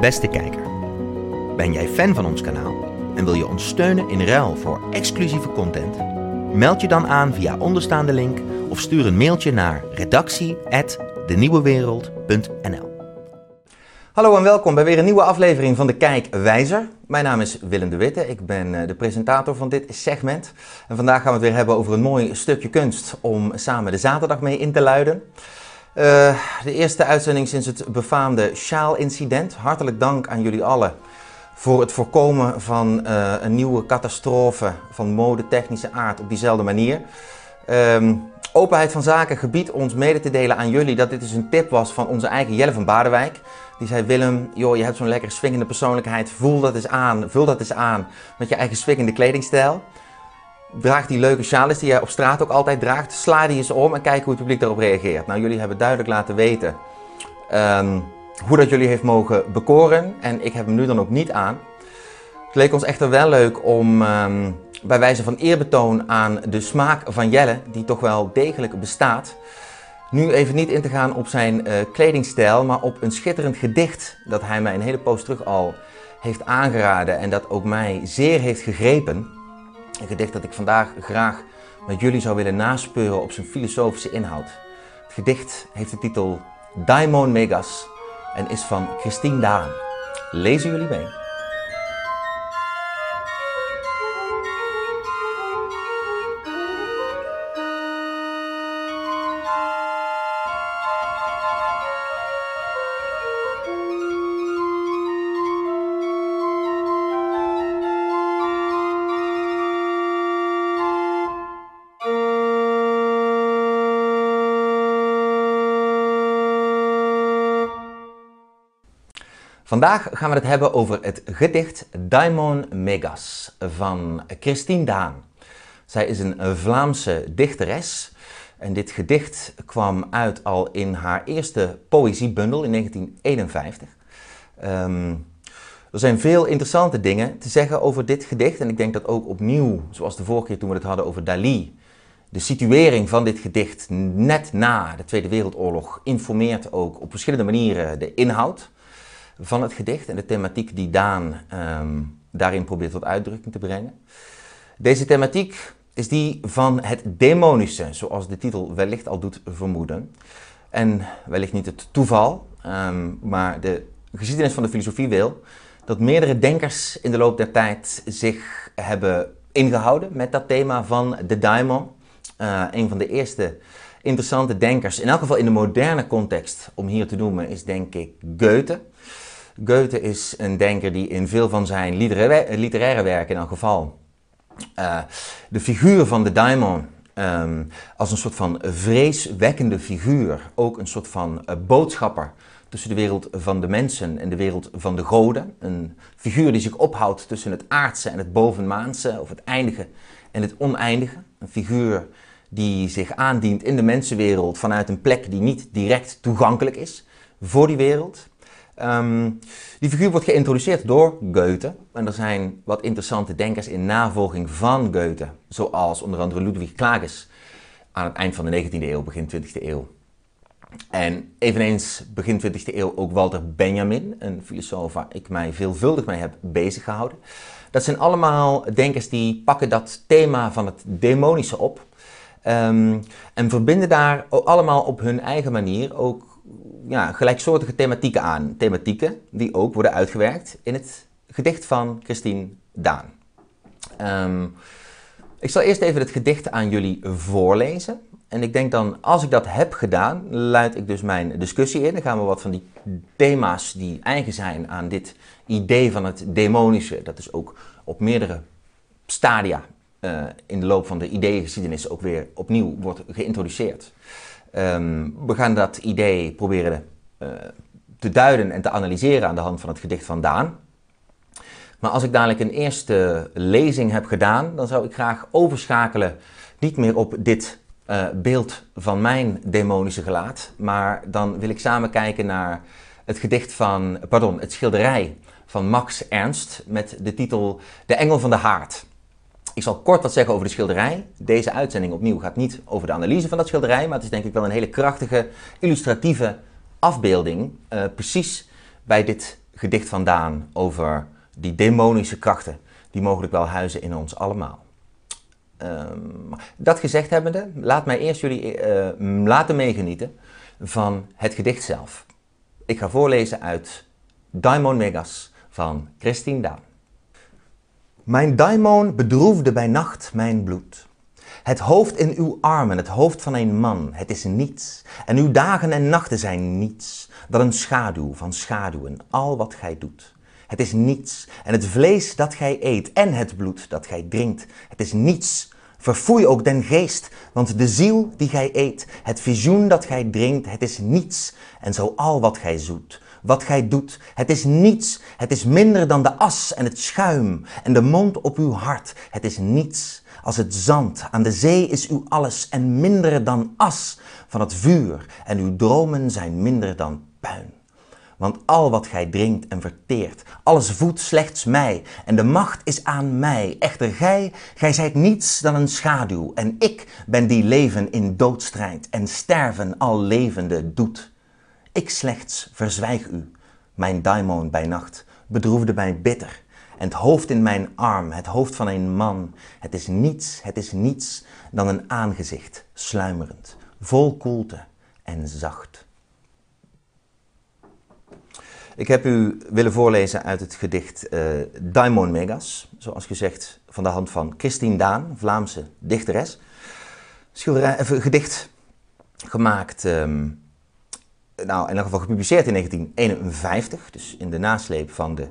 Beste kijker, ben jij fan van ons kanaal en wil je ons steunen in ruil voor exclusieve content? Meld je dan aan via onderstaande link of stuur een mailtje naar redactie@denieuwewereld.nl. Hallo en welkom bij weer een nieuwe aflevering van de Kijkwijzer. Mijn naam is Willem de Witte, ik ben eh, de presentator van dit segment. En vandaag gaan we het weer hebben over een mooi stukje kunst om samen de zaterdag mee in te luiden. Uh, de eerste uitzending sinds het befaamde Sjaal-incident. Hartelijk dank aan jullie allen voor het voorkomen van uh, een nieuwe catastrofe van modetechnische aard op diezelfde manier. Um, openheid van zaken gebiedt ons mede te delen aan jullie dat dit dus een tip was van onze eigen Jelle van Badenwijk. Die zei, Willem, joh, je hebt zo'n lekker swingende persoonlijkheid, voel dat eens aan, vul dat eens aan met je eigen swingende kledingstijl. Draag die leuke sjaal's die je op straat ook altijd draagt. Sla die eens om en kijk hoe het publiek daarop reageert. Nou, jullie hebben duidelijk laten weten um, hoe dat jullie heeft mogen bekoren. En ik heb hem nu dan ook niet aan. Het leek ons echter wel leuk om um, bij wijze van eerbetoon aan de smaak van Jelle, die toch wel degelijk bestaat, nu even niet in te gaan op zijn uh, kledingstijl, maar op een schitterend gedicht dat hij mij een hele poos terug al heeft aangeraden en dat ook mij zeer heeft gegrepen. Een gedicht dat ik vandaag graag met jullie zou willen naspeuren op zijn filosofische inhoud. Het gedicht heeft de titel Daimon Megas en is van Christine Daan. Lezen jullie mee? Vandaag gaan we het hebben over het gedicht Daimon Megas van Christine Daan. Zij is een Vlaamse dichteres en dit gedicht kwam uit al in haar eerste poëziebundel in 1951. Um, er zijn veel interessante dingen te zeggen over dit gedicht en ik denk dat ook opnieuw, zoals de vorige keer toen we het hadden over Dali, de situering van dit gedicht net na de Tweede Wereldoorlog informeert ook op verschillende manieren de inhoud van het gedicht en de thematiek die Daan um, daarin probeert tot uitdrukking te brengen. Deze thematiek is die van het demonische, zoals de titel wellicht al doet vermoeden. En wellicht niet het toeval, um, maar de geschiedenis van de filosofie wil dat meerdere denkers in de loop der tijd zich hebben ingehouden met dat thema van de daimon. Uh, een van de eerste interessante denkers, in elk geval in de moderne context, om hier te noemen, is denk ik Goethe. Goethe is een denker die in veel van zijn literaire, werken in elk geval uh, de figuur van de daimon um, als een soort van vreeswekkende figuur, ook een soort van uh, boodschapper tussen de wereld van de mensen en de wereld van de goden. Een figuur die zich ophoudt tussen het aardse en het bovenmaanse, of het eindige en het oneindige. Een figuur die zich aandient in de mensenwereld vanuit een plek die niet direct toegankelijk is voor die wereld. Um, die figuur wordt geïntroduceerd door Goethe. En er zijn wat interessante denkers in navolging van Goethe. Zoals onder andere Ludwig Klages aan het eind van de 19e eeuw, begin 20e eeuw. En eveneens begin 20e eeuw ook Walter Benjamin, een filosoof waar ik mij veelvuldig mee heb bezig gehouden. Dat zijn allemaal denkers die pakken dat thema van het demonische op. Um, en verbinden daar allemaal op hun eigen manier ook ja, gelijksoortige thematieken aan. Thematieken die ook worden uitgewerkt in het gedicht van Christine Daan. Um, ik zal eerst even het gedicht aan jullie voorlezen. En ik denk dan, als ik dat heb gedaan, luid ik dus mijn discussie in. Dan gaan we wat van die thema's die eigen zijn aan dit idee van het demonische, dat is ook op meerdere stadia uh, in de loop van de ideeëngeschiedenis ook weer opnieuw wordt geïntroduceerd. Um, we gaan dat idee proberen uh, te duiden en te analyseren aan de hand van het gedicht van Daan. Maar als ik dadelijk een eerste lezing heb gedaan, dan zou ik graag overschakelen niet meer op dit uh, beeld van mijn demonische gelaat, maar dan wil ik samen kijken naar het gedicht van, pardon, het schilderij van Max Ernst met de titel De Engel van de Haard. Ik zal kort wat zeggen over de schilderij. Deze uitzending opnieuw gaat niet over de analyse van dat schilderij, maar het is denk ik wel een hele krachtige, illustratieve afbeelding, uh, precies bij dit gedicht vandaan over die demonische krachten die mogelijk wel huizen in ons allemaal. Ehm, dat gezegd hebbende, laat mij eerst jullie uh, laten meegenieten van het gedicht zelf. Ik ga voorlezen uit Daimon Megas van Christine Daan. Mijn daimon bedroefde bij nacht mijn bloed. Het hoofd in uw armen, het hoofd van een man, het is niets. En uw dagen en nachten zijn niets, dan een schaduw van schaduwen, al wat gij doet. Het is niets. En het vlees dat gij eet en het bloed dat gij drinkt, het is niets. Verfoei ook den geest, want de ziel die gij eet, het visioen dat gij drinkt, het is niets. En zo al wat gij zoet, wat gij doet, het is niets. Het is minder dan de as en het schuim en de mond op uw hart. Het is niets. Als het zand aan de zee is uw alles en minder dan as van het vuur. En uw dromen zijn minder dan puin. Want al wat gij drinkt en verteert, alles voedt slechts mij, en de macht is aan mij. Echter gij, gij zijt niets dan een schaduw, en ik ben die leven in doodstrijd en sterven al levende doet. Ik slechts verzwijg u, mijn daimon bij nacht, bedroefde mij bitter, en het hoofd in mijn arm, het hoofd van een man. Het is niets, het is niets dan een aangezicht, sluimerend, vol koelte en zacht. Ik heb u willen voorlezen uit het gedicht uh, Daimon Megas, zoals gezegd van de hand van Christine Daan, Vlaamse dichteres. Schilderij, even gedicht gemaakt, um, nou in elk geval gepubliceerd in 1951, dus in de nasleep van de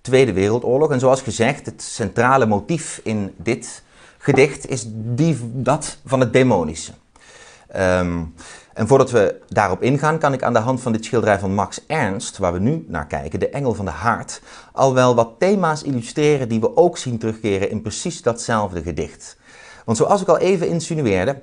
Tweede Wereldoorlog. En zoals gezegd, het centrale motief in dit gedicht is dat van het demonische. Um, en voordat we daarop ingaan, kan ik aan de hand van dit schilderij van Max Ernst, waar we nu naar kijken, De Engel van de Haard, al wel wat thema's illustreren die we ook zien terugkeren in precies datzelfde gedicht. Want zoals ik al even insinueerde,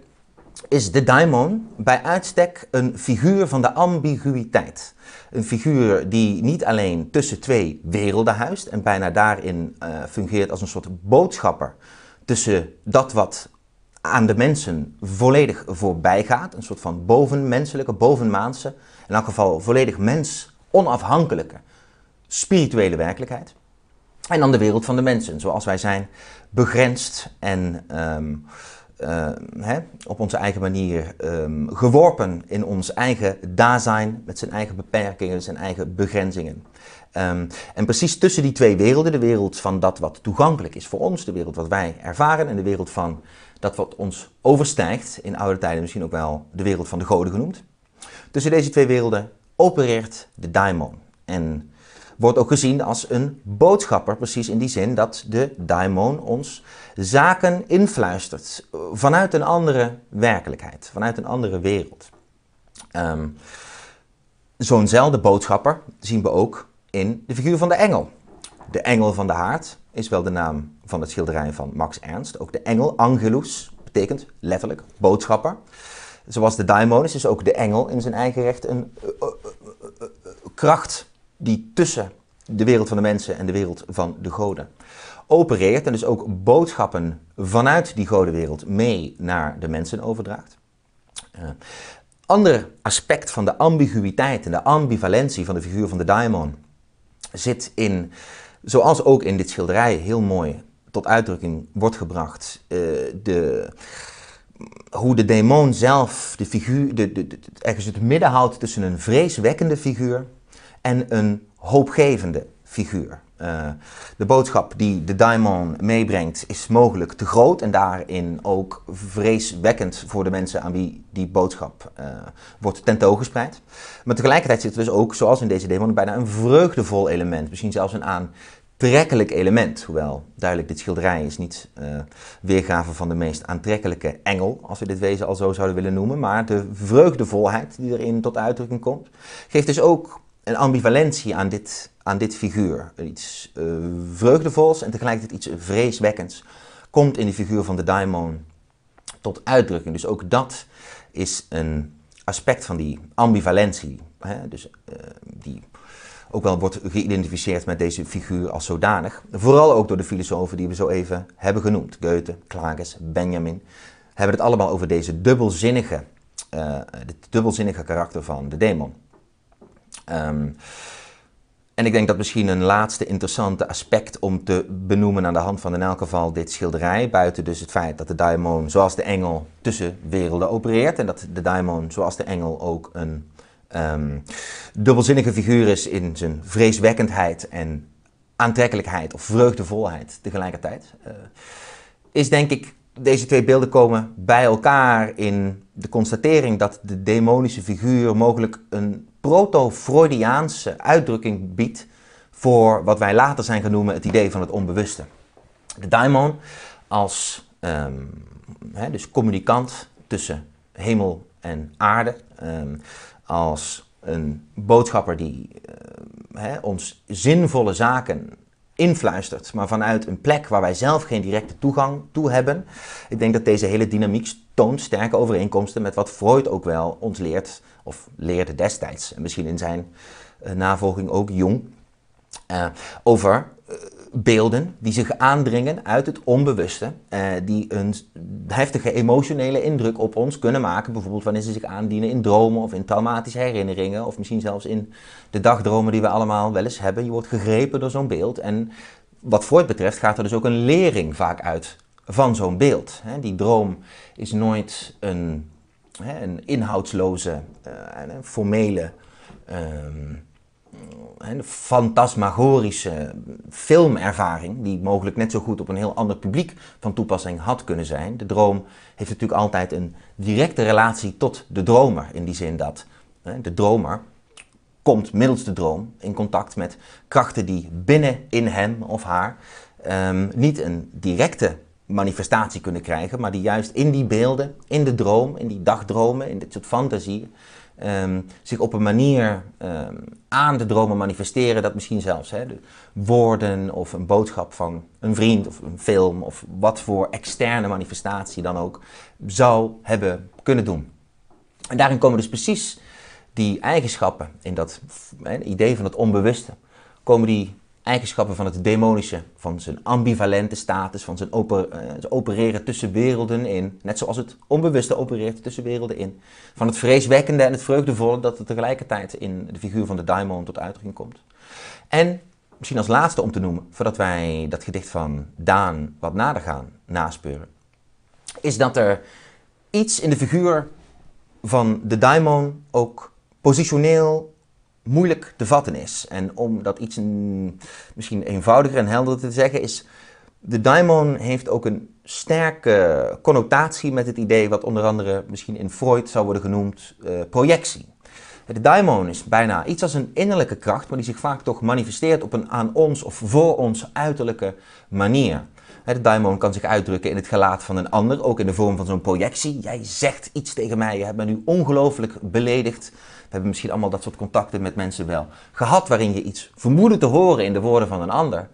is de daimon bij uitstek een figuur van de ambiguïteit. Een figuur die niet alleen tussen twee werelden huist en bijna daarin uh, fungeert als een soort boodschapper tussen dat wat aan de mensen volledig voorbij gaat. Een soort van bovenmenselijke, bovenmaanse, in elk geval volledig mens, onafhankelijke, spirituele werkelijkheid. En dan de wereld van de mensen, zoals wij zijn, begrensd en um, hè, op onze eigen manier um, geworpen in ons eigen dazijn, met zijn eigen beperkingen, zijn eigen begrenzingen. Um, en precies tussen die twee werelden, de wereld van dat wat toegankelijk is voor ons, de wereld wat wij ervaren en de wereld van dat wat ons overstijgt, in oude tijden misschien ook wel de wereld van de goden genoemd. Tussen deze twee werelden opereert de daimon. En wordt ook gezien als een boodschapper, precies in die zin dat de daimon ons zaken influistert vanuit een andere werkelijkheid, vanuit een andere wereld. Um, Zo'nzelfde boodschapper zien we ook in de figuur van de engel. De engel van de haard is wel de naam van het schilderij van Max Ernst. Ook de engel, angelus, betekent letterlijk boodschapper. Zoals de daimon is dus ook de engel in zijn eigen recht een uh, uh, kracht die tussen de wereld van de mensen en de wereld van de goden opereert. En dus ook boodschappen vanuit die godenwereld mee naar de mensen overdraagt. ander aspect van de ambiguïteit en de ambivalentie van de figuur van de daimon zit in, zoals ook in dit schilderij heel mooi tot uitdrukking wordt gebracht, uh, de, hoe de demon zelf de figuur, de, de, ergens het midden houdt tussen een vreeswekkende figuur en een hoopgevende figuur. Uh, de boodschap die de daimon meebrengt is mogelijk te groot en daarin ook vreeswekkend voor de mensen aan wie die boodschap uh, wordt tentoongespreid. Maar tegelijkertijd zit er dus ook, zoals in deze demon, bijna een vreugdevol element, misschien zelfs een aantrekkelijk element. Hoewel duidelijk, dit schilderij is niet uh, weergave van de meest aantrekkelijke engel, als we dit wezen al zo zouden willen noemen. Maar de vreugdevolheid die erin tot uitdrukking komt, geeft dus ook een ambivalentie aan dit, aan dit figuur. Iets uh, vreugdevols en tegelijkertijd iets vreeswekkends komt in de figuur van de daimon tot uitdrukking. Dus ook dat is een aspect van die ambivalentie. Hè? Dus, uh, die ook wel wordt geïdentificeerd met deze figuur als zodanig. Vooral ook door de filosofen die we zo even hebben genoemd. Goethe, Klages, Benjamin. Hebben het allemaal over deze dubbelzinnige, uh, dubbelzinnige karakter van de demon. Um, En ik denk dat misschien een laatste interessante aspect om te benoemen aan de hand van in elk geval dit schilderij, buiten dus het feit dat de daimon zoals de engel tussen werelden opereert en dat de daimon zoals de engel ook een um, dubbelzinnige figuur is in zijn vreeswekkendheid en aantrekkelijkheid of vreugdevolheid tegelijkertijd, uh, is denk ik deze twee beelden komen bij elkaar in de constatering dat de demonische figuur mogelijk een proto-Freudiaanse uitdrukking biedt voor wat wij later zijn genoemd het idee van het onbewuste. De daimon als um, dus communicant tussen hemel en aarde, um, als een boodschapper die uh, ons zinvolle zaken influistert, maar vanuit een plek waar wij zelf geen directe toegang toe hebben. Ik denk dat deze hele dynamiek toont sterke overeenkomsten met wat Freud ook wel ons leert, of leerde destijds, en misschien in zijn uh, navolging ook jong, uh, over uh, beelden die zich aandringen uit het onbewuste, die een heftige emotionele indruk op ons kunnen maken, bijvoorbeeld wanneer ze zich aandienen in dromen of in traumatische herinneringen, of misschien zelfs in de dagdromen die we allemaal wel eens hebben. Je wordt gegrepen door zo'n beeld en wat Freud betreft gaat er dus ook een lering vaak uit van zo'n beeld. Die droom is nooit een, een inhoudsloze, een formele, um, een fantasmagorische filmervaring, die mogelijk net zo goed op een heel ander publiek van toepassing had kunnen zijn. De droom heeft natuurlijk altijd een directe relatie tot de dromer, in die zin dat de dromer komt middels de droom in contact met krachten die binnen in hem of haar um, niet een directe manifestatie kunnen krijgen, maar die juist in die beelden, in de droom, in die dagdromen, in dit soort fantasieën, um, zich op een manier um, aan de dromen manifesteren dat misschien zelfs hè, de woorden of een boodschap van een vriend of een film of wat voor externe manifestatie dan ook zou hebben kunnen doen. En daarin komen dus precies die eigenschappen in dat hè, idee van het onbewuste, komen die eigenschappen van het demonische, van zijn ambivalente status, van zijn, uh, opereren tussen werelden in, net zoals het onbewuste opereert tussen werelden in, van het vreeswekkende en het vreugdevolle dat er tegelijkertijd in de figuur van de daimon tot uitdrukking komt. En misschien als laatste om te noemen, voordat wij dat gedicht van Daan wat nader gaan naspeuren, is dat er iets in de figuur van de daimon ook positioneel moeilijk te vatten is. En om dat iets misschien eenvoudiger en helderder te zeggen, is de daimon heeft ook een sterke connotatie met het idee wat onder andere misschien in Freud zou worden genoemd uh, projectie. De daimon is bijna iets als een innerlijke kracht, maar die zich vaak toch manifesteert op een aan ons of voor ons uiterlijke manier. De daimon kan zich uitdrukken in het gelaat van een ander, ook in de vorm van zo'n projectie. Jij zegt iets tegen mij, je hebt me nu ongelooflijk beledigd hebben misschien allemaal dat soort contacten met mensen wel gehad, waarin je iets vermoedde te horen in de woorden van een ander,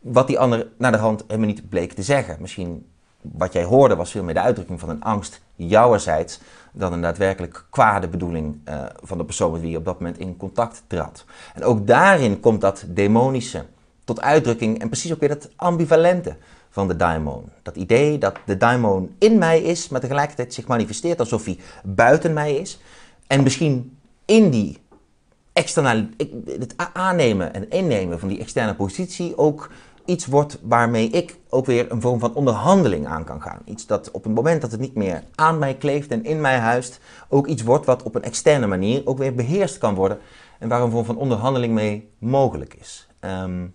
wat die ander naar de hand helemaal niet bleek te zeggen. Misschien wat jij hoorde was veel meer de uitdrukking van een angst jouwerzijds dan een daadwerkelijk kwade bedoeling uh, van de persoon met wie je op dat moment in contact trad. En ook daarin komt dat demonische tot uitdrukking en precies ook weer dat ambivalente van de daimon. Dat idee dat de daimon in mij is, maar tegelijkertijd zich manifesteert alsof hij buiten mij is. En misschien in die externe, het aannemen en innemen van die externe positie ook iets wordt waarmee ik ook weer een vorm van onderhandeling aan kan gaan. Iets dat op het moment dat het niet meer aan mij kleeft en in mij huist, ook iets wordt wat op een externe manier ook weer beheerst kan worden en waar een vorm van onderhandeling mee mogelijk is. Um,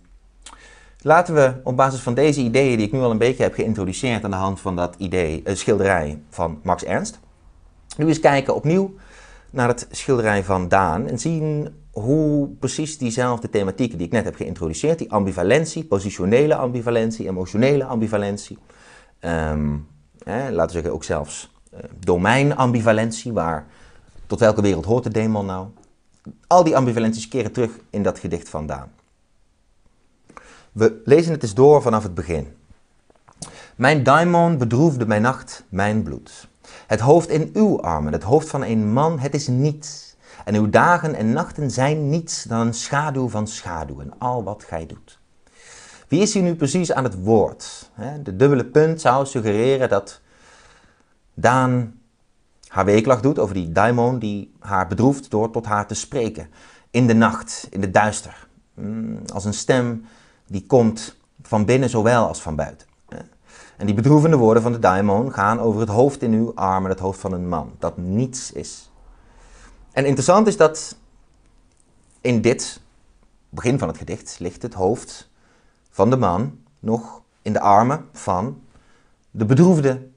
laten we op basis van deze ideeën die ik nu al een beetje heb geïntroduceerd aan de hand van dat idee, uh, schilderij van Max Ernst, nu eens kijken opnieuw naar het schilderij van Daan en zien hoe precies diezelfde thematieken die ik net heb geïntroduceerd, die ambivalentie, positionele ambivalentie, emotionele ambivalentie, um, laten we zeggen ook zelfs uh, domeinambivalentie, waar tot welke wereld hoort de demon nou? Al die ambivalenties keren terug in dat gedicht van Daan. We lezen het eens door vanaf het begin. Mijn daimon bedroefde mijn nacht, mijn bloed. Het hoofd in uw armen, het hoofd van een man, het is niets. En uw dagen en nachten zijn niets dan een schaduw van schaduw en al wat gij doet. Wie is hier nu precies aan het woord? De dubbele punt zou suggereren dat Daan haar weeklag doet over die daimon die haar bedroeft door tot haar te spreken. In de nacht, in de duister. mm, als een stem die komt van binnen zowel als van buiten. En die bedroevende woorden van de daimon gaan over het hoofd in uw armen, het hoofd van een man, dat niets is. En interessant is dat in dit begin van het gedicht ligt het hoofd van de man nog in de armen van de bedroefde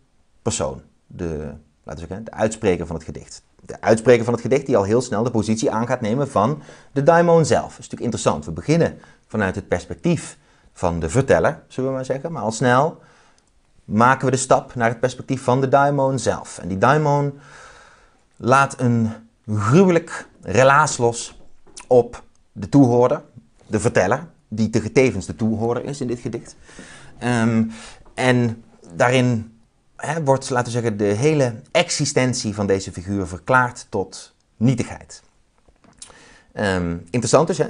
persoon, de, laten we zeggen, de uitspreker van het gedicht. De uitspreker van het gedicht die al heel snel de positie aan gaat nemen van de daimon zelf. Dat is natuurlijk interessant. We beginnen vanuit het perspectief van de verteller, zullen we maar zeggen, maar al snel maken we de stap naar het perspectief van de daimon zelf. En die daimon laat een gruwelijk relaas los op de toehoorder, de verteller, die tevens de toehoorder is in dit gedicht. Ehm, en daarin wordt, laten we zeggen, de hele existentie van deze figuur verklaard tot nietigheid. Um, interessant is, hè,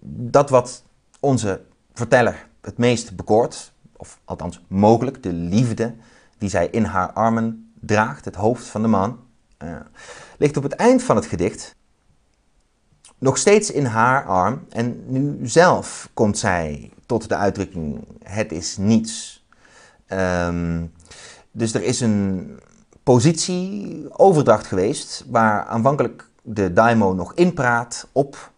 dat wat onze verteller het meest bekoort, of althans mogelijk, de liefde die zij in haar armen draagt, het hoofd van de man, uh, ligt op het eind van het gedicht nog steeds in haar arm. En nu zelf komt zij tot de uitdrukking: het is niets. Um, dus er is een positieoverdracht geweest waar aanvankelijk de daimo nog inpraat op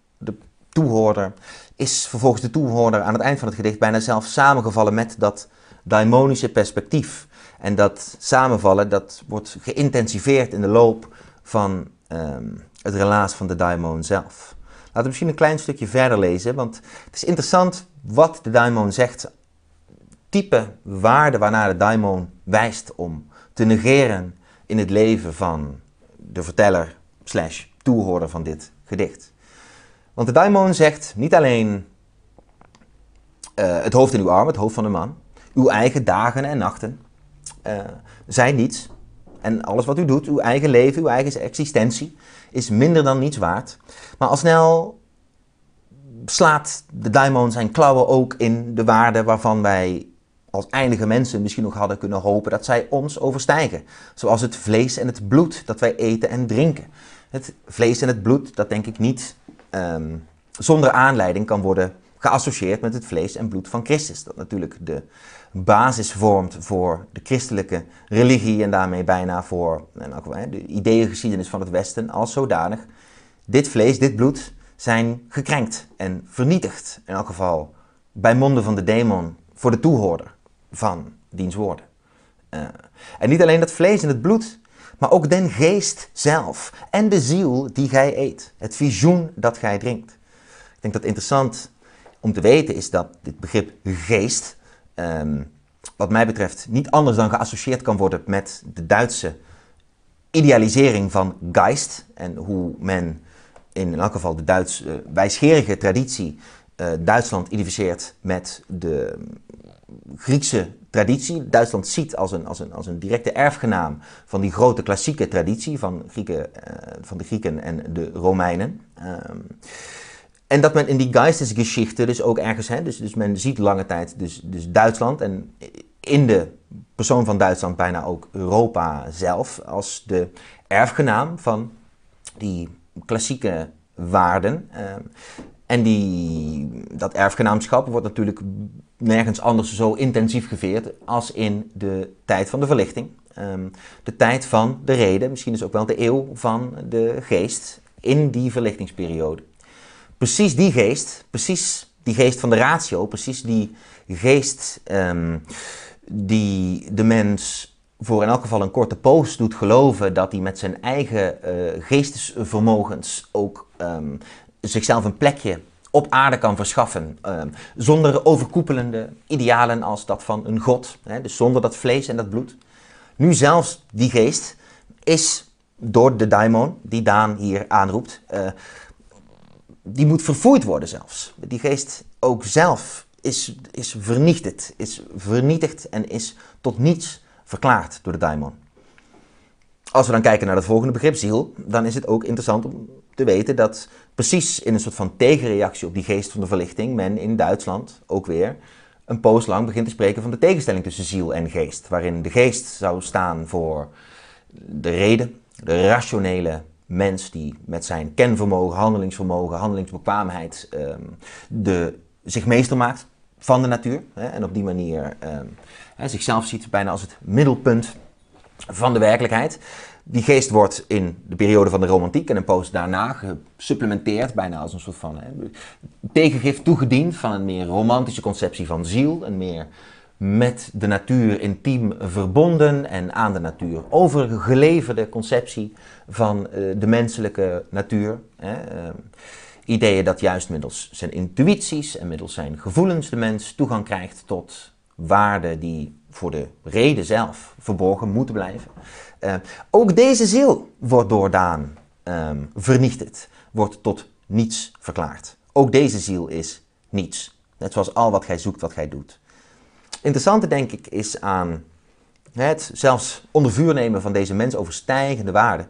toehoorder. Is vervolgens de toehoorder aan het eind van het gedicht bijna zelf samengevallen met dat daimonische perspectief. En dat samenvallen dat wordt geïntensiveerd in de loop van um, het relaas van de daimon zelf. Laten we misschien een klein stukje verder lezen, want het is interessant wat de daimon zegt. Type waarde waarnaar de daimon wijst om te negeren in het leven van de verteller slash toehoorder van dit gedicht. Want de daimon zegt niet alleen uh, het hoofd in uw arm, het hoofd van de man, uw eigen dagen en nachten uh, zijn niets. En alles wat u doet, uw eigen leven, uw eigen existentie, is minder dan niets waard. Maar al snel slaat de daimon zijn klauwen ook in de waarde waarvan wij als eindige mensen misschien nog hadden kunnen hopen dat zij ons overstijgen. Zoals het vlees en het bloed dat wij eten en drinken. Het vlees en het bloed, dat denk ik niet um, zonder aanleiding kan worden geassocieerd met het vlees en bloed van Christus. Dat natuurlijk de basis vormt voor de christelijke religie en daarmee bijna voor de ideeëngeschiedenis van het Westen als zodanig. Dit vlees, dit bloed zijn gekrenkt en vernietigd. In elk geval bij monden van de demon voor de toehoorder van diens woorden. Uh, en niet alleen dat vlees en het bloed, maar ook den geest zelf en de ziel die gij eet. Het visioen dat gij drinkt. Ik denk dat interessant om te weten is dat dit begrip geest, um, wat mij betreft, niet anders dan geassocieerd kan worden met de Duitse idealisering van Geist en hoe men in elk geval de Duits, uh, wijsgerige traditie uh, Duitsland identificeert met de Griekse traditie. Duitsland ziet als een, als, een, als een directe erfgenaam van die grote klassieke traditie van, Grieken, uh, van de Grieken en de Romeinen. Um, en dat men in die Geistesgeschichte dus ook ergens, hè, dus, dus men ziet lange tijd dus, dus Duitsland en in de persoon van Duitsland bijna ook Europa zelf als de erfgenaam van die klassieke waarden. Uh, en die, dat erfgenaamschap wordt natuurlijk nergens anders zo intensief geveerd als in de tijd van de verlichting. Um, de tijd van de reden, misschien is ook wel de eeuw van de geest in die verlichtingsperiode precies die geest, precies die geest van de ratio, precies die geest um, die de mens voor in elk geval een korte poos doet geloven dat hij met zijn eigen uh, geestesvermogens ook um, zichzelf een plekje op aarde kan verschaffen. Um, zonder overkoepelende idealen als dat van een god. Hè, dus zonder dat vlees en dat bloed. Nu zelfs die geest is door de daimon, die Daan hier aanroept, uh, die moet verfoeid worden zelfs. Die geest ook zelf is, is vernietigd, is vernietigd en is tot niets verklaard door de daimon. Als we dan kijken naar het volgende begrip, ziel, dan is het ook interessant om te weten dat precies in een soort van tegenreactie op die geest van de verlichting men in Duitsland ook weer een poos lang begint te spreken van de tegenstelling tussen ziel en geest. Waarin de geest zou staan voor de reden, de rationele mens die met zijn kenvermogen, handelingsvermogen, handelingsbekwaamheid ehm, de, zich meester maakt van de natuur. Hè, en op die manier ehm, zichzelf ziet bijna als het middelpunt van de werkelijkheid. Die geest wordt in de periode van de romantiek en een poos daarna gesupplementeerd, bijna als een soort van hè, tegengif toegediend van een meer romantische conceptie van ziel, een meer met de natuur intiem verbonden en aan de natuur overgeleverde conceptie van uh, de menselijke natuur. Hè. Uh, ideeën dat juist middels zijn intuïties en middels zijn gevoelens de mens toegang krijgt tot waarden die voor de reden zelf verborgen moeten blijven. Uh, ook deze ziel wordt door Daan um, vernietigd, wordt tot niets verklaard. Ook deze ziel is niets. Net zoals al wat gij zoekt, wat gij doet. Interessante, denk ik, is aan het zelfs onder vuur nemen van deze mens overstijgende waarde,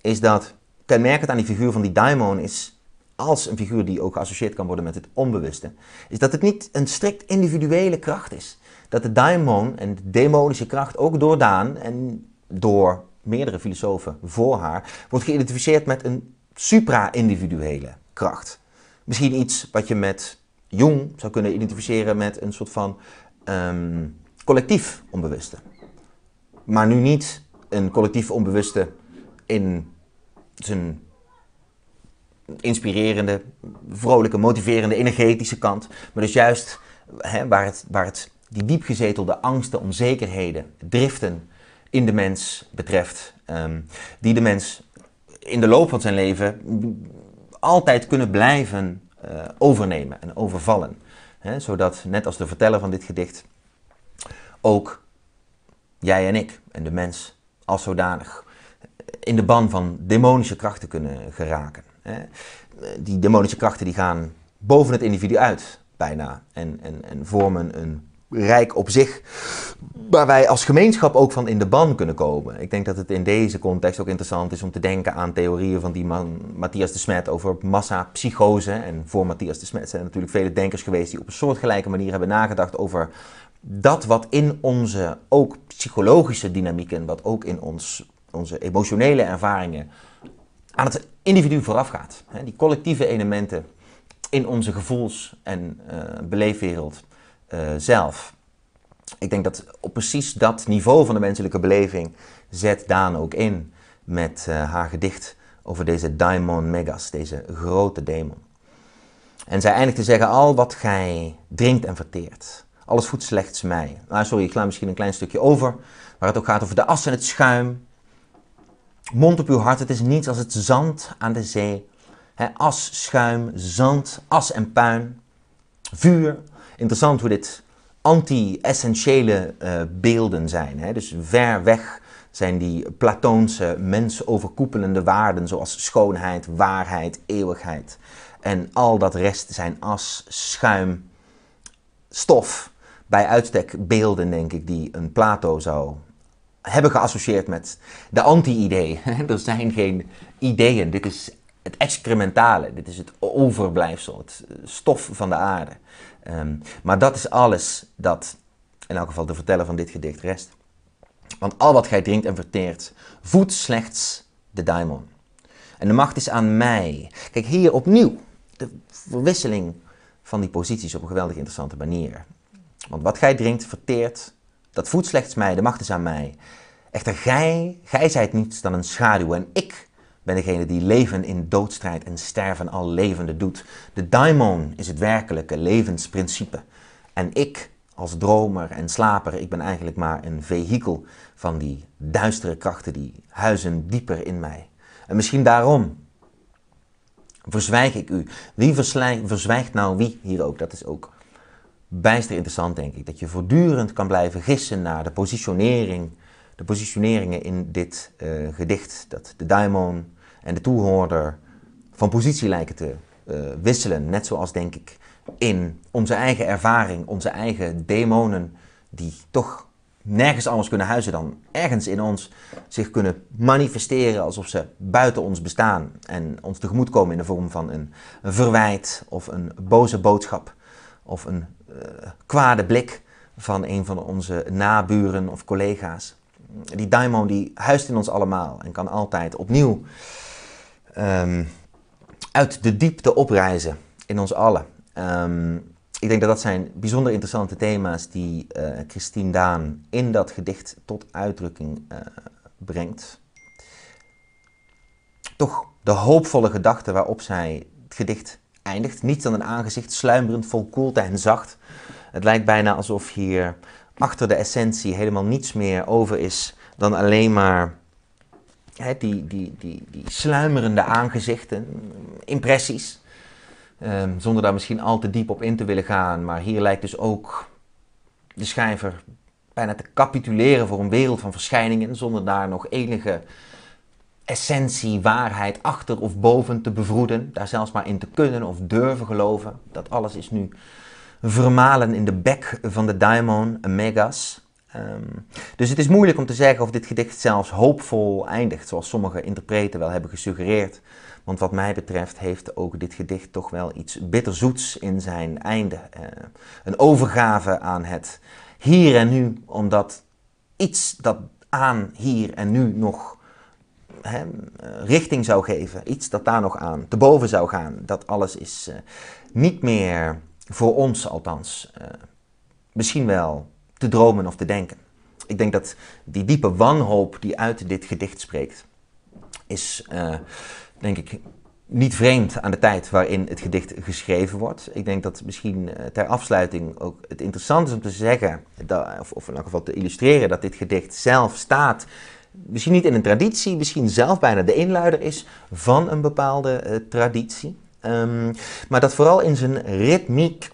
is dat kenmerkend aan die figuur van die daimon is, als een figuur die ook geassocieerd kan worden met het onbewuste, is dat het niet een strikt individuele kracht is. Dat de daimon en de demonische kracht ook door Daan en door meerdere filosofen voor haar wordt geïdentificeerd met een supra-individuele kracht. Misschien iets wat je met Jung zou kunnen identificeren met een soort van um, collectief onbewuste. Maar nu niet een collectief onbewuste in zijn inspirerende, vrolijke, motiverende, energetische kant. Maar dus juist hè, waar, het, waar het die diepgezetelde angsten, onzekerheden, driften in de mens betreft, um, die de mens in de loop van zijn leven altijd kunnen blijven uh, overnemen en overvallen zodat, net als de verteller van dit gedicht, ook jij en ik en de mens als zodanig in de ban van demonische krachten kunnen geraken. Die demonische krachten die gaan boven het individu uit, bijna, en, en, en vormen een rijk op zich, waar wij als gemeenschap ook van in de ban kunnen komen. Ik denk dat het in deze context ook interessant is om te denken aan theorieën van die man Matthias de Smet over massapsychose. En voor Matthias de Smet zijn er natuurlijk vele denkers geweest die op een soortgelijke manier hebben nagedacht over dat wat in onze ook psychologische dynamieken, wat ook in ons, onze emotionele ervaringen aan het individu voorafgaat. Die collectieve elementen in onze gevoels- en uh, beleefwereld uh, zelf. Ik denk dat op precies dat niveau van de menselijke beleving zet Daan ook in met uh, haar gedicht over deze daimon megas, deze grote demon. En zij eindigt te zeggen, al wat gij drinkt en verteert, alles voedt slechts mij. Nou, sorry, ik sla misschien een klein stukje over, waar het ook gaat over de as en het schuim. Mond op uw hart, het is niets als het zand aan de zee. As, schuim, zand, as en puin, vuur, Interessant hoe dit anti-essentiële uh, beelden zijn. Hè? Dus ver weg zijn die Platoonse, mensoverkoepelende waarden zoals schoonheid, waarheid, eeuwigheid. En al dat rest zijn as, schuim, stof. Bij uitstek beelden, denk ik, die een Plato zou hebben geassocieerd met de anti-idee. er zijn geen ideeën. Dit is het excrementale. Dit is het overblijfsel, het stof van de aarde. Um, maar dat is alles dat, in elk geval de verteller van dit gedicht, rest. Want al wat gij drinkt en verteert, voedt slechts de daimon. En de macht is aan mij. Kijk, hier opnieuw de verwisseling van die posities op een geweldig interessante manier. Want wat gij drinkt, verteert, dat voedt slechts mij, de macht is aan mij. Echter, gij, gij zijt niets dan een schaduw en ik ben degene die leven in doodstrijd en sterven al levende doet. De daimon is het werkelijke levensprincipe. En ik, als dromer en slaper, ik ben eigenlijk maar een vehikel van die duistere krachten die huizen dieper in mij. En misschien daarom verzwijg ik u. Wie verzwijgt nou wie hier ook? Dat is ook bijster interessant, denk ik. Dat je voortdurend kan blijven gissen naar de positionering, de positioneringen in dit uh, gedicht. Dat de daimon en de toehoorder van positie lijken te uh, wisselen. Net zoals, denk ik, in onze eigen ervaring, onze eigen demonen, die toch nergens anders kunnen huizen dan ergens in ons, zich kunnen manifesteren alsof ze buiten ons bestaan en ons tegemoet komen in de vorm van een, een verwijt of een boze boodschap of een uh, kwade blik van een van onze naburen of collega's. Die daimon die huist in ons allemaal en kan altijd opnieuw ehm, uit de diepte opreizen in ons allen. Ehm, ik denk dat dat zijn bijzonder interessante thema's die uh, Christine Daan in dat gedicht tot uitdrukking uh, brengt. Toch de hoopvolle gedachte waarop zij het gedicht eindigt. Niets dan een aangezicht, sluimerend, vol koelte en zacht. Het lijkt bijna alsof hier achter de essentie helemaal niets meer over is dan alleen maar die, die, die, die sluimerende aangezichten, impressies. Ehm, zonder daar misschien al te diep op in te willen gaan. Maar hier lijkt dus ook de schrijver bijna te capituleren voor een wereld van verschijningen, zonder daar nog enige essentie, waarheid achter of boven te bevroeden. Daar zelfs maar in te kunnen of durven geloven. Dat alles is nu vermalen in de bek van de daimon Megas. Um, dus het is moeilijk om te zeggen of dit gedicht zelfs hoopvol eindigt, zoals sommige interpreten wel hebben gesuggereerd. Want wat mij betreft heeft ook dit gedicht toch wel iets bitterzoets in zijn einde. Uh, een overgave aan het hier en nu, omdat iets dat aan hier en nu nog richting zou geven, iets dat daar nog aan te boven zou gaan, dat alles is uh, niet meer voor ons althans, uh, misschien wel te dromen of te denken. Ik denk dat die diepe wanhoop die uit dit gedicht spreekt, is, uh, denk ik, niet vreemd aan de tijd waarin het gedicht geschreven wordt. Ik denk dat misschien uh, ter afsluiting ook het interessant is om te zeggen, of, of in elk geval te illustreren, dat dit gedicht zelf staat misschien niet in een traditie, misschien zelf bijna de inluider is van een bepaalde uh, traditie. Um, maar dat vooral in zijn ritmiek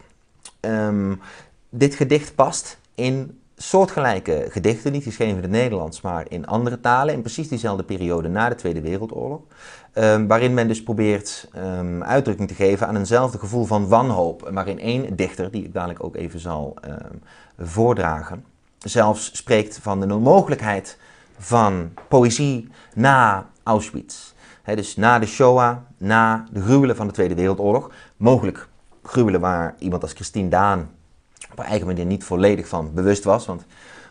um, dit gedicht past in soortgelijke gedichten, niet geschreven in het Nederlands, maar in andere talen, in precies diezelfde periode na de Tweede Wereldoorlog, um, waarin men dus probeert um, uitdrukking te geven aan eenzelfde gevoel van wanhoop, waarin één dichter, die ik dadelijk ook even zal um, voordragen, zelfs spreekt van de onmogelijkheid van poëzie na Auschwitz. Dus na de Shoah, na de gruwelen van de Tweede Wereldoorlog, mogelijk gruwelen waar iemand als Christine Daan op haar eigen manier niet volledig van bewust was. Want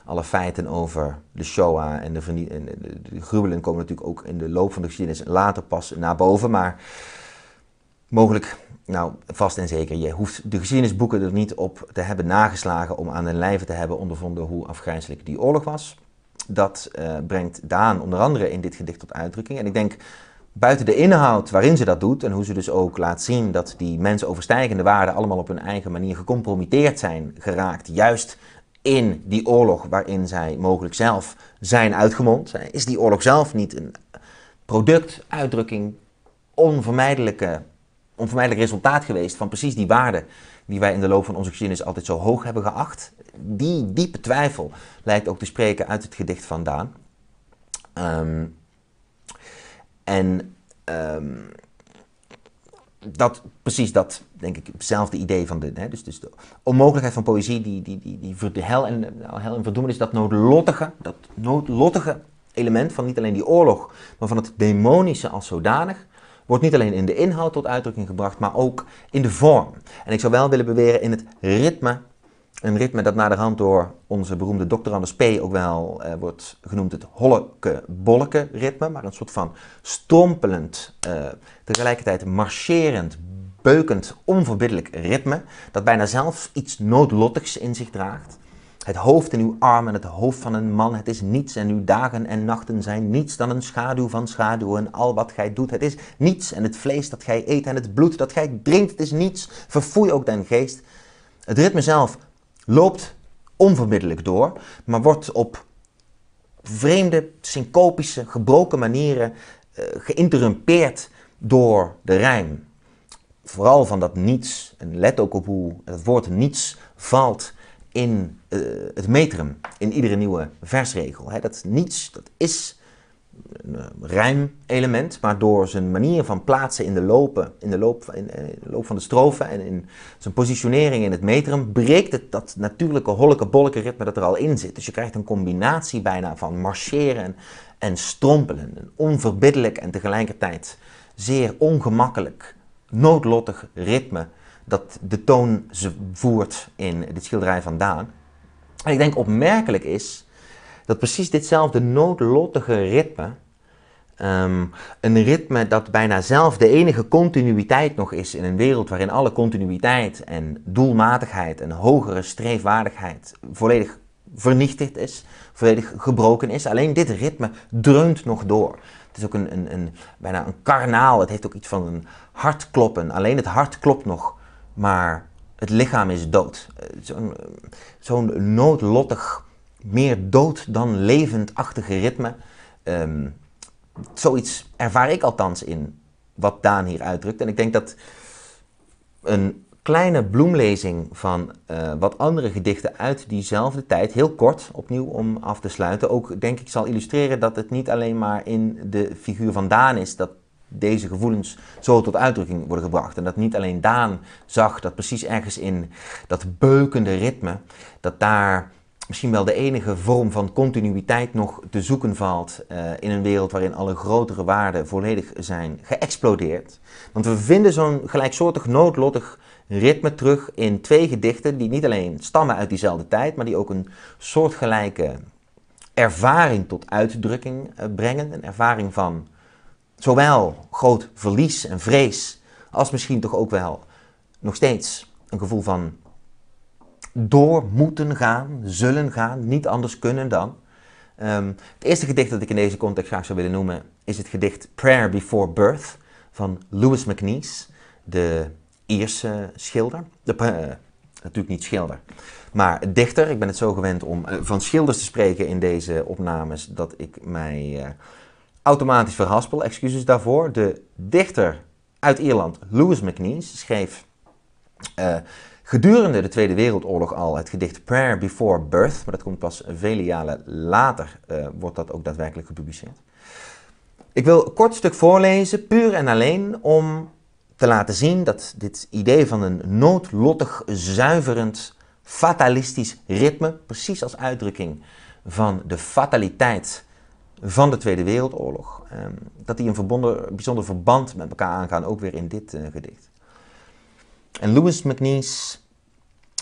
alle feiten over de Shoah en de, en de, gruwelen komen natuurlijk ook in de loop van de geschiedenis later pas naar boven. Maar mogelijk, nou vast en zeker, je hoeft de geschiedenisboeken er niet op te hebben nageslagen om aan de lijve te hebben ondervonden hoe afgrijzelijk die oorlog was. Dat uh, brengt Daan onder andere in dit gedicht tot uitdrukking. En ik denk buiten de inhoud waarin ze dat doet en hoe ze dus ook laat zien dat die mensoverstijgende waarden allemaal op hun eigen manier gecompromitteerd zijn geraakt, juist in die oorlog waarin zij mogelijk zelf zijn uitgemond, is die oorlog zelf niet een product, uitdrukking, onvermijdelijke, onvermijdelijk resultaat geweest van precies die waarden die wij in de loop van onze geschiedenis altijd zo hoog hebben geacht? Die diepe twijfel lijkt ook te spreken uit het gedicht van Daan. Um, en um, dat, precies dat, denk ik, hetzelfde idee van de, hè, dus, dus de onmogelijkheid van poëzie, die, die, die, die de hel en, nou, hel en verdoemenis, dat noodlottige, dat noodlottige element van niet alleen die oorlog, maar van het demonische als zodanig, wordt niet alleen in de inhoud tot uitdrukking gebracht, maar ook in de vorm. En ik zou wel willen beweren in het ritme een ritme dat naderhand door onze beroemde Dr. Anders P. ook wel uh, wordt genoemd het holleke-bolleke ritme. Maar een soort van strompelend, uh, tegelijkertijd marcherend, beukend, onverbiddelijk ritme. Dat bijna zelfs iets noodlottigs in zich draagt. Het hoofd in uw arm en het hoofd van een man, het is niets en uw dagen en nachten zijn niets dan een schaduw van schaduwen. Al wat gij doet, het is niets en het vlees dat gij eet en het bloed dat gij drinkt, het is niets. Verfoei ook den geest. Het ritme zelf loopt onvermiddelijk door, maar wordt op vreemde, syncopische, gebroken manieren uh, geïnterrumpeerd door de rijm. Vooral van dat niets, en let ook op hoe het woord niets valt in uh, het metrum, in iedere nieuwe versregel. Dat niets, dat is eh, rijmelement, maar door zijn manier van plaatsen in de, lopen, in de, loop, eh, in de loop van de strofen en in zijn positionering in het metrum, breekt het dat natuurlijke holleke bolleke ritme dat er al in zit. Dus je krijgt een combinatie bijna van marcheren en strompelen. Een onverbiddelijk en tegelijkertijd zeer ongemakkelijk, noodlottig ritme dat de toon voert in dit schilderij van Daan. En ik denk opmerkelijk is dat precies ditzelfde noodlottige ritme Ehm, een ritme dat bijna zelf de enige continuïteit nog is in een wereld waarin alle continuïteit en doelmatigheid en hogere streefwaardigheid volledig vernietigd is, volledig gebroken is. Alleen dit ritme dreunt nog door. Het is ook een, een, een, bijna een karnaal. Het heeft ook iets van een hartkloppen. Alleen het hart klopt nog, maar het lichaam is dood. Eh, zo'n zo'n noodlottig, meer dood dan levendachtige ritme. Um, zoiets ervaar ik althans in wat Daan hier uitdrukt. En ik denk dat een kleine bloemlezing van uh, wat andere gedichten uit diezelfde tijd, heel kort opnieuw om af te sluiten, ook denk ik zal illustreren dat het niet alleen maar in de figuur van Daan is dat deze gevoelens zo tot uitdrukking worden gebracht. En dat niet alleen Daan zag dat precies ergens in dat beukende ritme, dat daar misschien wel de enige vorm van continuïteit nog te zoeken valt uh, in een wereld waarin alle grotere waarden volledig zijn geëxplodeerd. Want we vinden zo'n gelijksoortig noodlottig ritme terug in twee gedichten die niet alleen stammen uit diezelfde tijd, maar die ook een soortgelijke ervaring tot uitdrukking uh, brengen. Een ervaring van zowel groot verlies en vrees, als misschien toch ook wel nog steeds een gevoel van door moeten gaan, zullen gaan, niet anders kunnen dan. Um, het eerste gedicht dat ik in deze context graag zou willen noemen is het gedicht Prayer Before Birth van Louis MacNeice, de Ierse schilder. De, uh, natuurlijk niet schilder, maar dichter. Ik ben het zo gewend om uh, van schilders te spreken in deze opnames dat ik mij uh, automatisch verhaspel. Excuses daarvoor. De dichter uit Ierland, Louis MacNeice, schreef gedurende de Tweede Wereldoorlog al het gedicht Prayer Before Birth, maar dat komt pas vele jaren later, uh, wordt dat ook daadwerkelijk gepubliceerd. Ik wil een kort stuk voorlezen, puur en alleen om te laten zien dat dit idee van een noodlottig, zuiverend, fatalistisch ritme, precies als uitdrukking van de fataliteit van de Tweede Wereldoorlog, ehm, dat die een bijzonder verband met elkaar aangaan, ook weer in dit uh, gedicht. En Louis MacNeice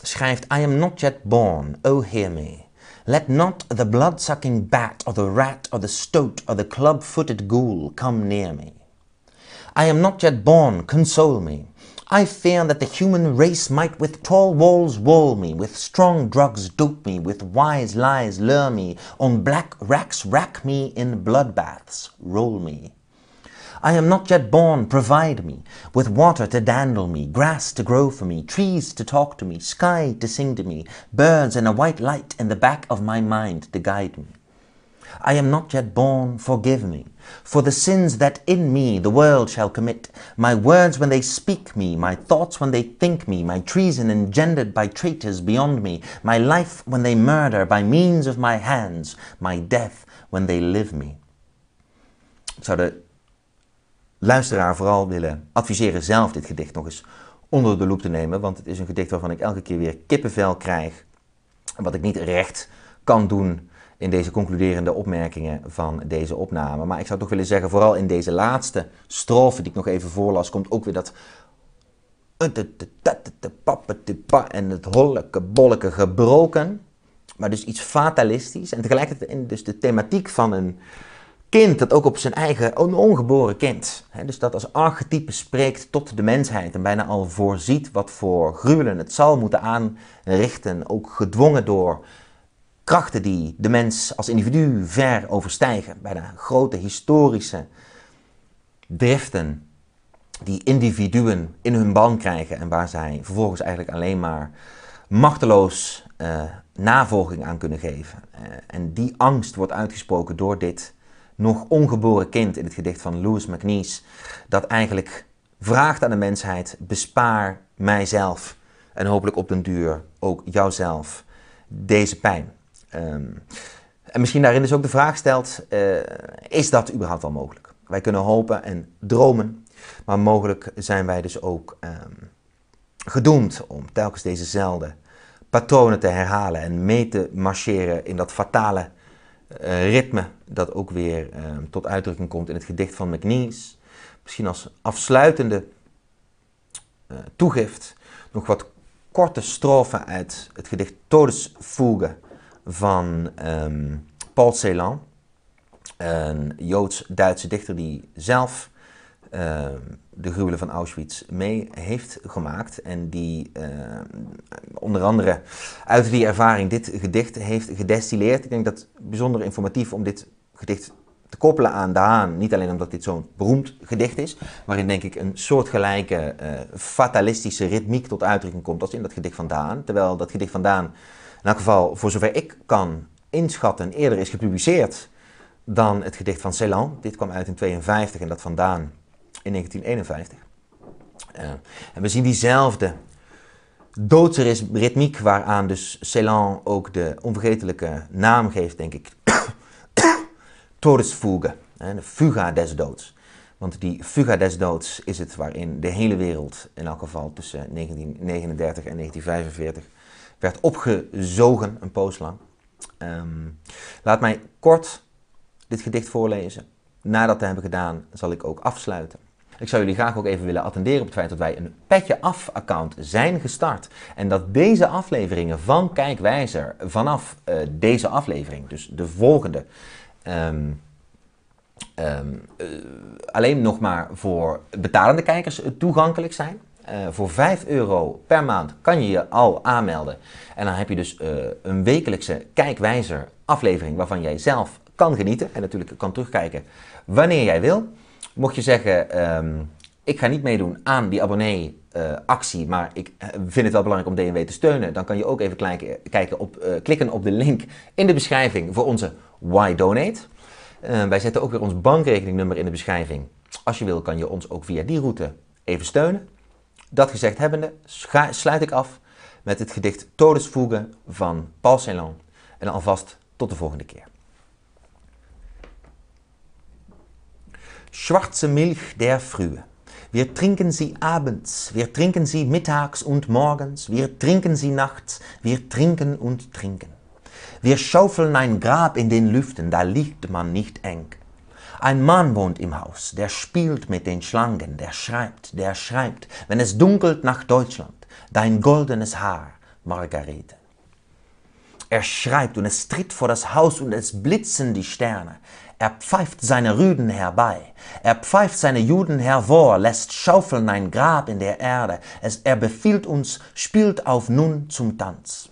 schrijft: I am not yet born, oh hear me. Let not the blood-sucking bat, or the rat, or the stoat, or the club-footed ghoul come near me. I am not yet born, console me. I fear that the human race might with tall walls wall me, with strong drugs dope me, with wise lies lure me, on black racks rack me, in bloodbaths roll me. I am not yet born, provide me with water to dandle me, grass to grow for me, trees to talk to me, sky to sing to me, birds and a white light in the back of my mind to guide me. I am not yet born, forgive me, for the sins that in me the world shall commit, my words when they speak me, my thoughts when they think me, my treason engendered by traitors beyond me, my life when they murder by means of my hands, my death when they live me. So de luisteraar vooral willen adviseren zelf dit gedicht nog eens onder de loep te nemen. Want het is een gedicht waarvan ik elke keer weer kippenvel krijg. Wat ik niet recht kan doen in deze concluderende opmerkingen van deze opname. Maar ik zou toch willen zeggen, vooral in deze laatste strofe die ik nog even voorlas, komt ook weer dat en het holleke bolleke gebroken. Maar dus iets fatalistisch. En tegelijkertijd dus de thematiek van een kind dat ook op zijn eigen ongeboren kind. Hè, dus dat als archetype spreekt tot de mensheid en bijna al voorziet wat voor gruwelen het zal moeten aanrichten. Ook gedwongen door krachten die de mens als individu ver overstijgen. Bijna grote historische driften die individuen in hun ban krijgen en waar zij vervolgens eigenlijk alleen maar machteloos uh, navolging aan kunnen geven. Uh, en die angst wordt uitgesproken door dit nog ongeboren kind in het gedicht van Louis MacNeice, dat eigenlijk vraagt aan de mensheid: bespaar mijzelf en hopelijk op den duur ook jouzelf deze pijn. Um, en misschien daarin dus ook de vraag stelt: uh, is dat überhaupt wel mogelijk? Wij kunnen hopen en dromen, maar mogelijk zijn wij dus ook um, gedoemd om telkens dezezelfde patronen te herhalen en mee te marcheren in dat fatale ritme dat ook weer uh, tot uitdrukking komt in het gedicht van McNeice. Misschien als afsluitende uh, toegift nog wat korte strofen uit het gedicht Todesfuge van um, Paul Celan. Een Joods-Duitse dichter die zelf uh, de gruwelen van Auschwitz mee heeft gemaakt. En die uh, onder andere uit die ervaring dit gedicht heeft gedestilleerd. Ik denk dat het bijzonder informatief om dit gedicht te koppelen aan de Haan. Niet alleen omdat dit zo'n beroemd gedicht is, waarin denk ik een soortgelijke uh, fatalistische ritmiek tot uitdrukking komt als in dat gedicht van Daan. Terwijl dat gedicht van Daan, in elk geval voor zover ik kan inschatten, eerder is gepubliceerd dan het gedicht van Celan. Dit kwam uit in 52 en dat van Daan in 1951. Uh, en we zien diezelfde doodse ritmiek waaraan dus Celan ook de onvergetelijke naam geeft, denk ik. Todesfuge, de fuga des doods. Want die fuga des doods is het waarin de hele wereld, in elk geval tussen 1939 en 1945, werd opgezogen, een poos lang. Um, laat mij kort dit gedicht voorlezen. Nadat te hebben gedaan, zal ik ook afsluiten. Ik zou jullie graag ook even willen attenderen op het feit dat wij een Petje Af-account zijn gestart. En dat deze afleveringen van Kijkwijzer vanaf uh, deze aflevering, dus de volgende, um, um, uh, alleen nog maar voor betalende kijkers toegankelijk zijn. Voor 5 euro per maand kan je je al aanmelden. En dan heb je dus een wekelijkse Kijkwijzer aflevering waarvan jij zelf kan genieten. En natuurlijk kan terugkijken wanneer jij wil. Mocht je zeggen, um, ik ga niet meedoen aan die abonnee-actie, uh, maar ik eh, vind het wel belangrijk om DNW te steunen, dan kan je ook even kijken, kijken op, uh, klikken op de link in de beschrijving voor onze Why Donate. Uh, wij zetten ook weer ons bankrekeningnummer in de beschrijving. Als je wil, kan je ons ook via die route even steunen. Dat gezegd hebbende, sluit ik af met het gedicht Todesvoegen van Paul Celan. En alvast tot de volgende keer. Schwarze Milch der Frühe. Wir trinken sie abends, wir trinken sie mittags und morgens, wir trinken sie nachts, wir trinken und trinken. Wir schaufeln ein Grab in den Lüften, da liegt man nicht eng. Ein Mann wohnt im Haus, der spielt mit den Schlangen, der schreibt, der schreibt, wenn es dunkelt nach Deutschland, dein goldenes Haar, Margarete. Er schreibt und es tritt vor das Haus und es blitzen die Sterne. Er pfeift seine Rüden herbei, er pfeift seine Juden hervor, lässt schaufeln ein Grab in der Erde, es, er befiehlt uns, spielt auf nun zum Tanz.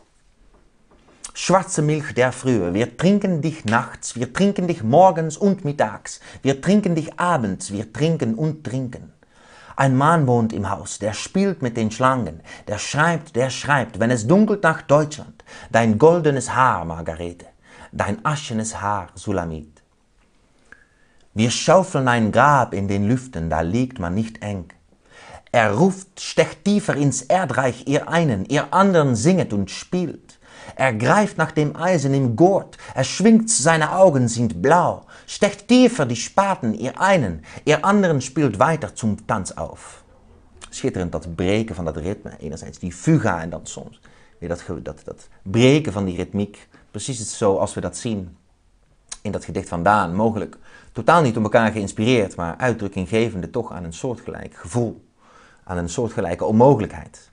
Schwarze Milch der Frühe, wir trinken dich nachts, wir trinken dich morgens und mittags, wir trinken dich abends, wir trinken und trinken. Ein Mann wohnt im Haus, der spielt mit den Schlangen, der schreibt, der schreibt, wenn es dunkelt nach Deutschland, dein goldenes Haar, Margarete, dein aschenes Haar, Sulamit. Wir schaufeln ein Grab in den Lüften, da liegt man nicht eng. Er ruft, stecht tiefer ins Erdreich, ihr einen, ihr anderen singet und spielt. Er greift nach dem Eisen im Gurt, er schwingt, seine Augen sind blau, stecht tiefer die Spaten, ihr einen, ihr anderen spielt weiter zum Tanz auf. Schitterend dat breken van dat ritme, enerzijds die fuga en dan soms weer dat, dat, dat breken van die ritmiek. Precies zoals we dat zien in dat gedicht van Daan, mogelijk totaal niet om elkaar geïnspireerd, maar uitdrukking gevende toch aan een soortgelijk gevoel, aan een soortgelijke onmogelijkheid.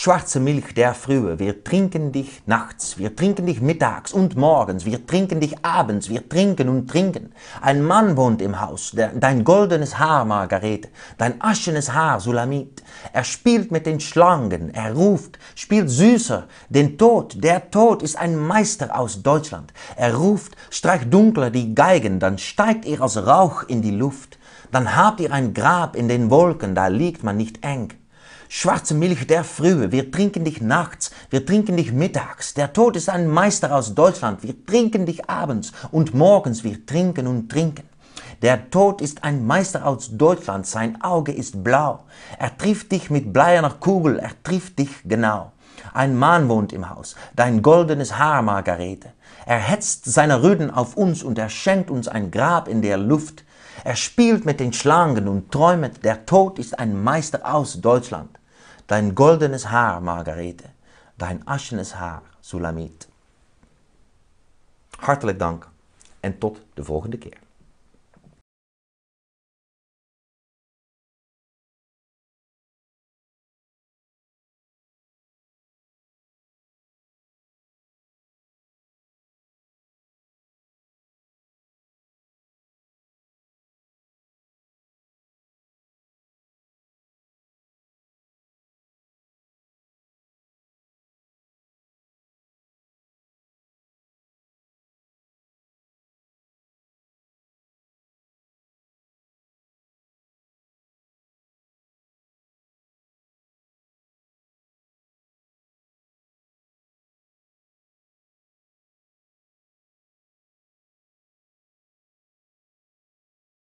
Schwarze Milch der Frühe, wir trinken dich nachts, wir trinken dich mittags und morgens, wir trinken dich abends, wir trinken und trinken. Ein Mann wohnt im Haus, der, dein goldenes Haar, Margarete, dein aschenes Haar, Sulamit. Er spielt mit den Schlangen, er ruft, spielt süßer, den Tod, der Tod ist ein Meister aus Deutschland. Er ruft, streicht dunkler die Geigen, dann steigt er als Rauch in die Luft. Dann habt ihr ein Grab in den Wolken, da liegt man nicht eng. Schwarze Milch der Frühe, wir trinken dich nachts, wir trinken dich mittags. Der Tod ist ein Meister aus Deutschland, wir trinken dich abends und morgens, wir trinken und trinken. Der Tod ist ein Meister aus Deutschland, sein Auge ist blau. Er trifft dich mit bleierner Kugel, er trifft dich genau. Ein Mann wohnt im Haus, dein goldenes Haar, Margarete. Er hetzt seine Rüden auf uns und er schenkt uns ein Grab in der Luft. Er spielt mit den Schlangen und träumet, der Tod ist ein Meister aus Deutschland. Dein goldenes Haar, Margarete, dein aschenes Haar, Sulamit. Hartelijk dank en tot de volgende keer.